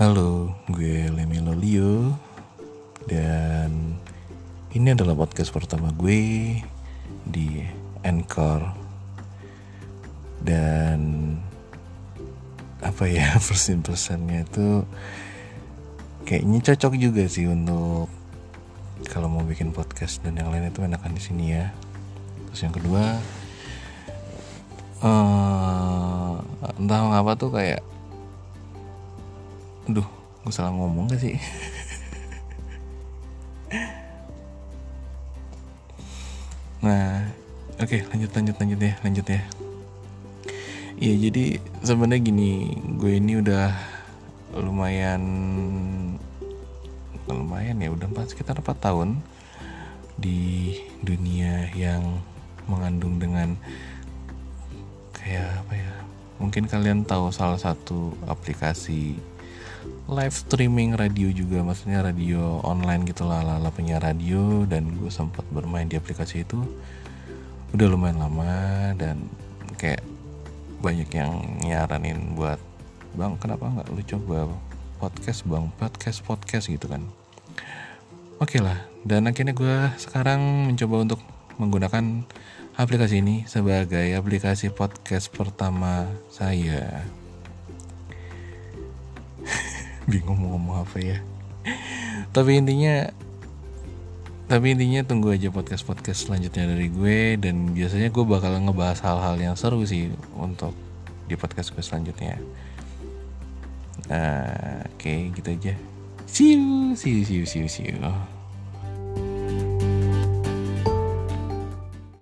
Halo, gue Lemi Lolio Dan ini adalah podcast pertama gue di Anchor Dan apa ya persen-persennya itu kayaknya cocok juga sih untuk kalau mau bikin podcast dan yang lain itu enakan di sini ya. Terus yang kedua eh entah mengapa tuh kayak Aduh, gue salah ngomong gak sih? nah, oke okay, lanjut lanjut lanjut ya, lanjut ya. Iya jadi sebenarnya gini, gue ini udah lumayan lumayan ya udah empat sekitar 4 tahun di dunia yang mengandung dengan kayak apa ya mungkin kalian tahu salah satu aplikasi live streaming radio juga maksudnya radio online gitu lah lala punya radio dan gue sempat bermain di aplikasi itu. Udah lumayan lama dan kayak banyak yang nyaranin buat bang kenapa nggak lu coba podcast bang? Podcast podcast gitu kan. Oke lah dan akhirnya gue sekarang mencoba untuk menggunakan aplikasi ini sebagai aplikasi podcast pertama saya bingung mau ngomong apa ya. Tapi intinya tapi intinya tunggu aja podcast podcast selanjutnya dari gue. Dan biasanya gue bakal ngebahas hal-hal yang seru sih untuk di podcast gue selanjutnya. Nah, oke okay, gitu aja. See you see you see you see you, see you.